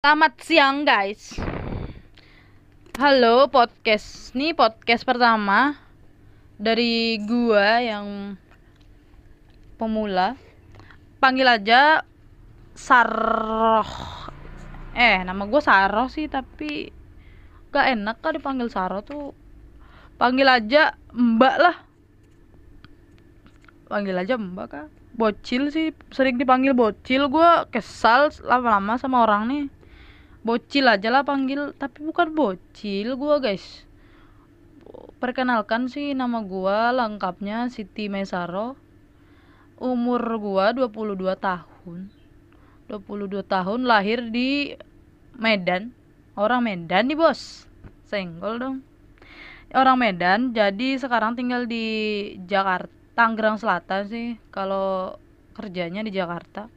Selamat siang guys. Halo podcast. Ini podcast pertama Dari gua yang Pemula. Panggil aja Saroh Eh nama gua Saroh sih Tapi Gak enak kan dipanggil Saroh tuh. Panggil aja Mbak lah. Panggil aja Mbak kah? Bocil sih Sering dipanggil bocil. Gua kesal lama-lama sama orang nih bocil aja lah panggil tapi bukan bocil gua guys. Perkenalkan sih nama gua lengkapnya Siti Mesaro. Umur gua 22 tahun. 22 tahun lahir di Medan. Orang Medan nih bos. Senggol dong. Orang Medan jadi sekarang tinggal di Jakarta Tangerang Selatan sih kalau kerjanya di Jakarta.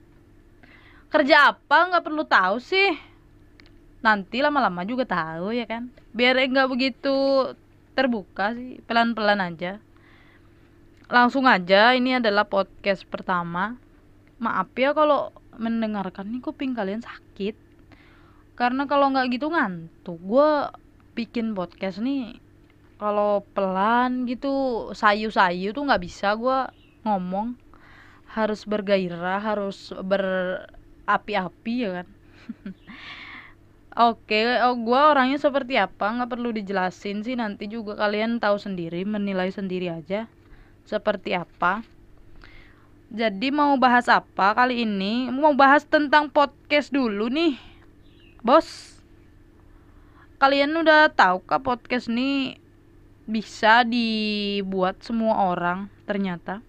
Kerja apa? Nggak perlu tahu sih nanti lama-lama juga tahu ya kan? Biar enggak begitu terbuka sih pelan-pelan aja. Langsung aja ini adalah podcast pertama. Maaf ya kalau mendengarkan nih kuping kalian sakit. Karena kalau nggak gitu ngantuk. Gue bikin podcast nih kalau pelan gitu sayu-sayu tuh nggak bisa gue ngomong. Harus bergairah harus berapi-api ya kan Oke, oh, gue orangnya seperti apa nggak perlu dijelasin sih nanti juga kalian tahu sendiri menilai sendiri aja seperti apa. Jadi mau bahas apa kali ini? Mau bahas tentang podcast dulu nih, bos. Kalian udah tahu kah podcast ini bisa dibuat semua orang ternyata.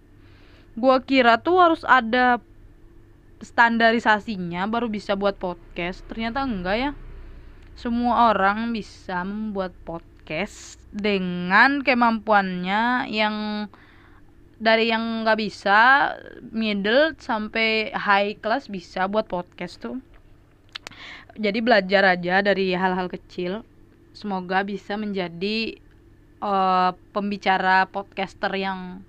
Gua kira tuh harus ada standarisasinya baru bisa buat podcast. Ternyata enggak ya semua orang bisa membuat podcast dengan kemampuannya yang dari yang nggak bisa middle sampai high class bisa buat podcast tuh. Jadi belajar aja dari hal-hal kecil. Semoga bisa menjadi uh, pembicara podcaster yang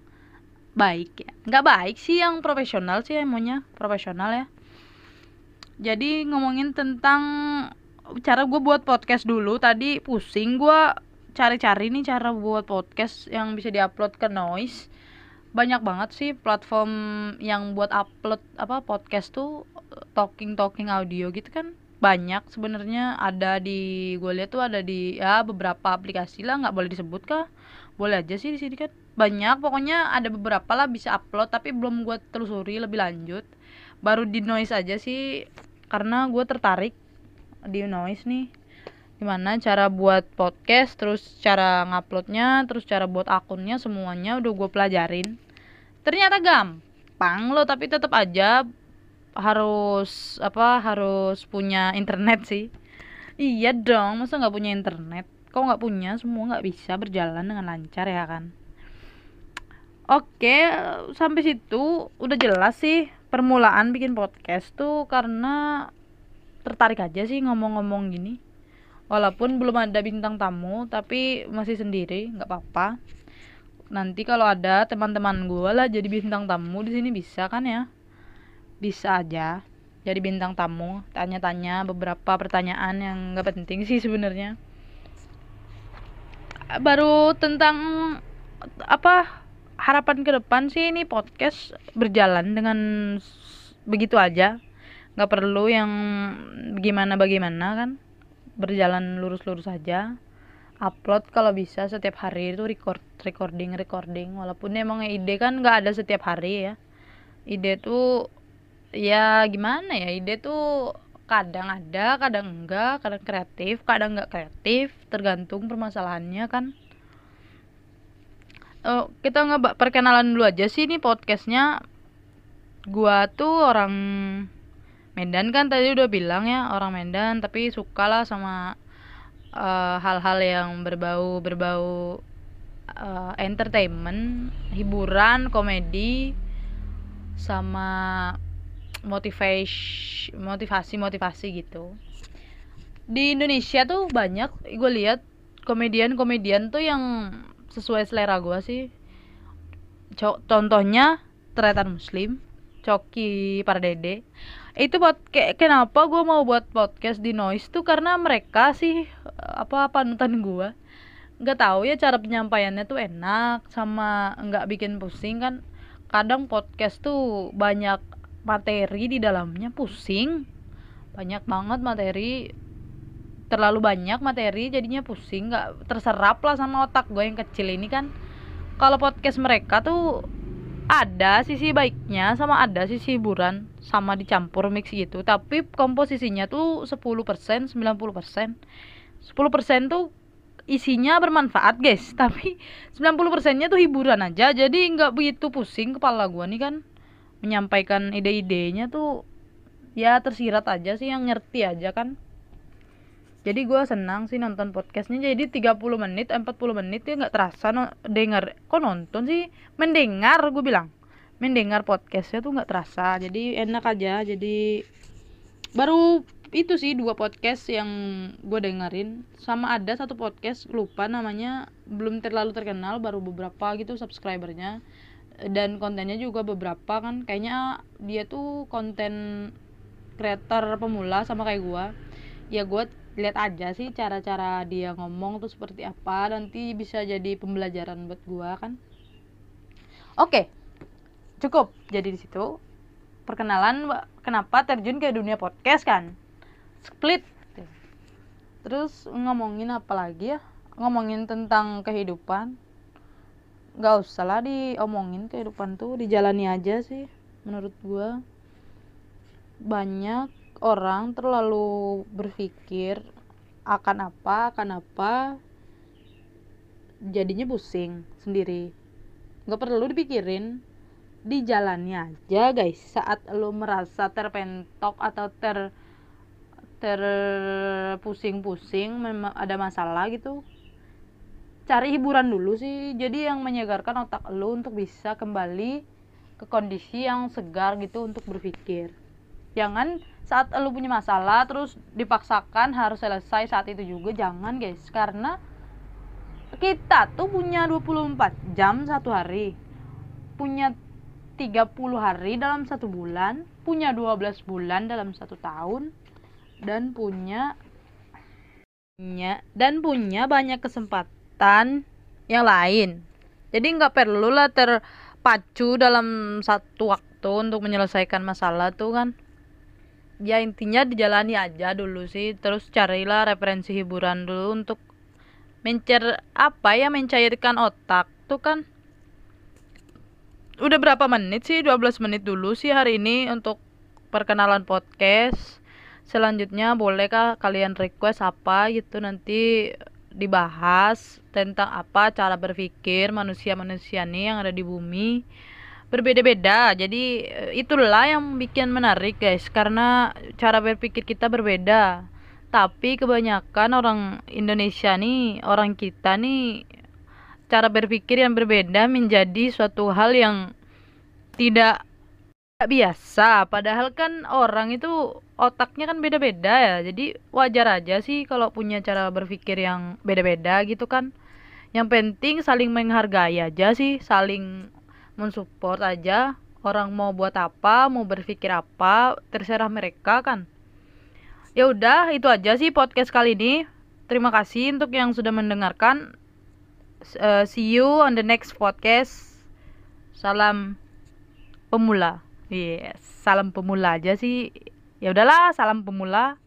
baik ya. Nggak baik sih yang profesional sih emangnya. Profesional ya. Jadi ngomongin tentang cara gue buat podcast dulu tadi pusing gue cari-cari nih cara buat podcast yang bisa diupload ke noise. Banyak banget sih platform yang buat upload apa podcast tuh talking talking audio gitu kan. Banyak sebenarnya ada di gue lihat tuh ada di ya beberapa aplikasi lah nggak boleh disebut kah. Boleh aja sih di sini kan. Banyak pokoknya ada beberapa lah bisa upload tapi belum gue telusuri lebih lanjut. Baru di noise aja sih karena gue tertarik di noise nih. Gimana cara buat podcast terus cara nguploadnya terus cara buat akunnya semuanya udah gue pelajarin. Ternyata gampang loh tapi tetap aja harus apa harus punya internet sih. Iya dong masa nggak punya internet? Kau nggak punya? Semua nggak bisa berjalan dengan lancar ya kan? Oke sampai situ udah jelas sih permulaan bikin podcast tuh karena tertarik aja sih ngomong-ngomong gini. Walaupun belum ada bintang tamu tapi masih sendiri nggak apa-apa. Nanti kalau ada teman-teman gue lah jadi bintang tamu di sini bisa kan ya? Bisa aja jadi bintang tamu tanya-tanya beberapa pertanyaan yang nggak penting sih sebenarnya. Baru tentang apa harapan ke depan sih ini podcast berjalan dengan begitu aja nggak perlu yang gimana bagaimana kan. Berjalan lurus-lurus saja upload kalau bisa setiap hari itu record recording recording. Walaupun emang ide kan nggak ada setiap hari ya. Ide tuh ya gimana ya ide tuh kadang ada kadang enggak kadang kreatif kadang nggak kreatif tergantung permasalahannya kan. Oh, kita nggak perkenalan dulu aja sih ini podcastnya. Gua tuh orang Medan kan tadi udah bilang ya orang Medan tapi suka lah sama eh, hal-hal uh, yang berbau berbau uh, entertainment, hiburan, komedi sama motivasi motivasi motivasi gitu. Di Indonesia tuh banyak gue lihat komedian-komedian tuh yang sesuai selera gue sih. Contohnya Tretan Muslim Coki Pardede itu buat kayak kenapa gue mau buat podcast di noise tuh? Karena mereka sih apa panutan gue nggak tahu ya cara penyampaiannya tuh enak sama nggak bikin pusing kan. Kadang podcast tuh banyak materi di dalamnya pusing. Banyak banget materi. Terlalu banyak materi jadinya pusing. Nggak terserap lah sama otak gue yang kecil ini kan. Kalau podcast mereka tuh ada sisi baiknya sama ada sisi hiburan sama dicampur mix gitu. Tapi komposisinya tuh 10% 90% 10% tuh isinya bermanfaat guys. Tapi 90% nya tuh hiburan aja. Jadi nggak begitu pusing kepala gua nih kan. Menyampaikan ide-idenya tuh ya tersirat aja sih yang ngerti aja kan jadi gua senang sih nonton podcastnya. Jadi 30 menit 40 menit ya nggak terasa no, denger kok nonton sih? Mendengar gue bilang. Mendengar podcastnya tuh nggak terasa. Jadi enak aja. Jadi baru itu sih dua podcast yang gue dengerin. Sama ada satu podcast lupa namanya belum terlalu terkenal baru beberapa gitu subscribernya. Dan kontennya juga beberapa kan. Kayaknya dia tuh konten creator pemula sama kayak gue ya gue lihat aja sih cara-cara dia ngomong tuh seperti apa. Nanti bisa jadi pembelajaran buat gue kan? Oke cukup jadi di situ. Perkenalan kenapa terjun ke dunia podcast kan? Split. Terus ngomongin apa lagi ya? Ngomongin tentang kehidupan. Nggak usah lah diomongin kehidupan tuh dijalani aja sih menurut gua. Banyak orang terlalu berpikir akan apa akan apa jadinya pusing sendiri. Nggak perlu dipikirin dijalani aja guys. Saat lo merasa terpentok atau ter terpusing-pusing ada masalah gitu cari hiburan dulu sih. Jadi yang menyegarkan otak lo untuk bisa kembali ke kondisi yang segar gitu untuk berpikir. Jangan saat lo punya masalah terus dipaksakan harus selesai saat itu juga jangan guys karena kita tuh punya 24 jam satu hari punya 30 hari dalam satu bulan punya 12 bulan dalam satu tahun dan punya punya dan punya banyak kesempatan yang lain. Jadi nggak perlu lah terpacu dalam satu waktu untuk menyelesaikan masalah tuh kan. Ya intinya dijalani aja dulu sih, terus carilah referensi hiburan dulu untuk mencer apa ya mencairkan otak tuh kan. Udah berapa menit sih? 12 menit dulu sih hari ini untuk perkenalan podcast selanjutnya bolehkah kalian request apa gitu nanti dibahas tentang apa cara berpikir manusia-manusia nih yang ada di bumi berbeda-beda. Jadi eh, itulah yang bikin menarik guys. Karena cara berpikir kita berbeda. Tapi kebanyakan orang Indonesia nih orang kita nih cara berpikir yang berbeda menjadi suatu hal yang tidak biasa. Padahal kan orang itu otaknya kan beda-beda ya. Jadi wajar aja sih kalau punya cara berpikir yang beda-beda gitu kan. Yang penting saling menghargai aja sih saling mensupport aja orang mau buat apa mau berpikir apa terserah mereka kan. Ya udah itu aja sih podcast kali ini. Terima kasih untuk yang sudah mendengarkan. Uh, see you on the next podcast. Salam pemula. Yes, salam pemula aja sih. Ya udahlah, salam pemula.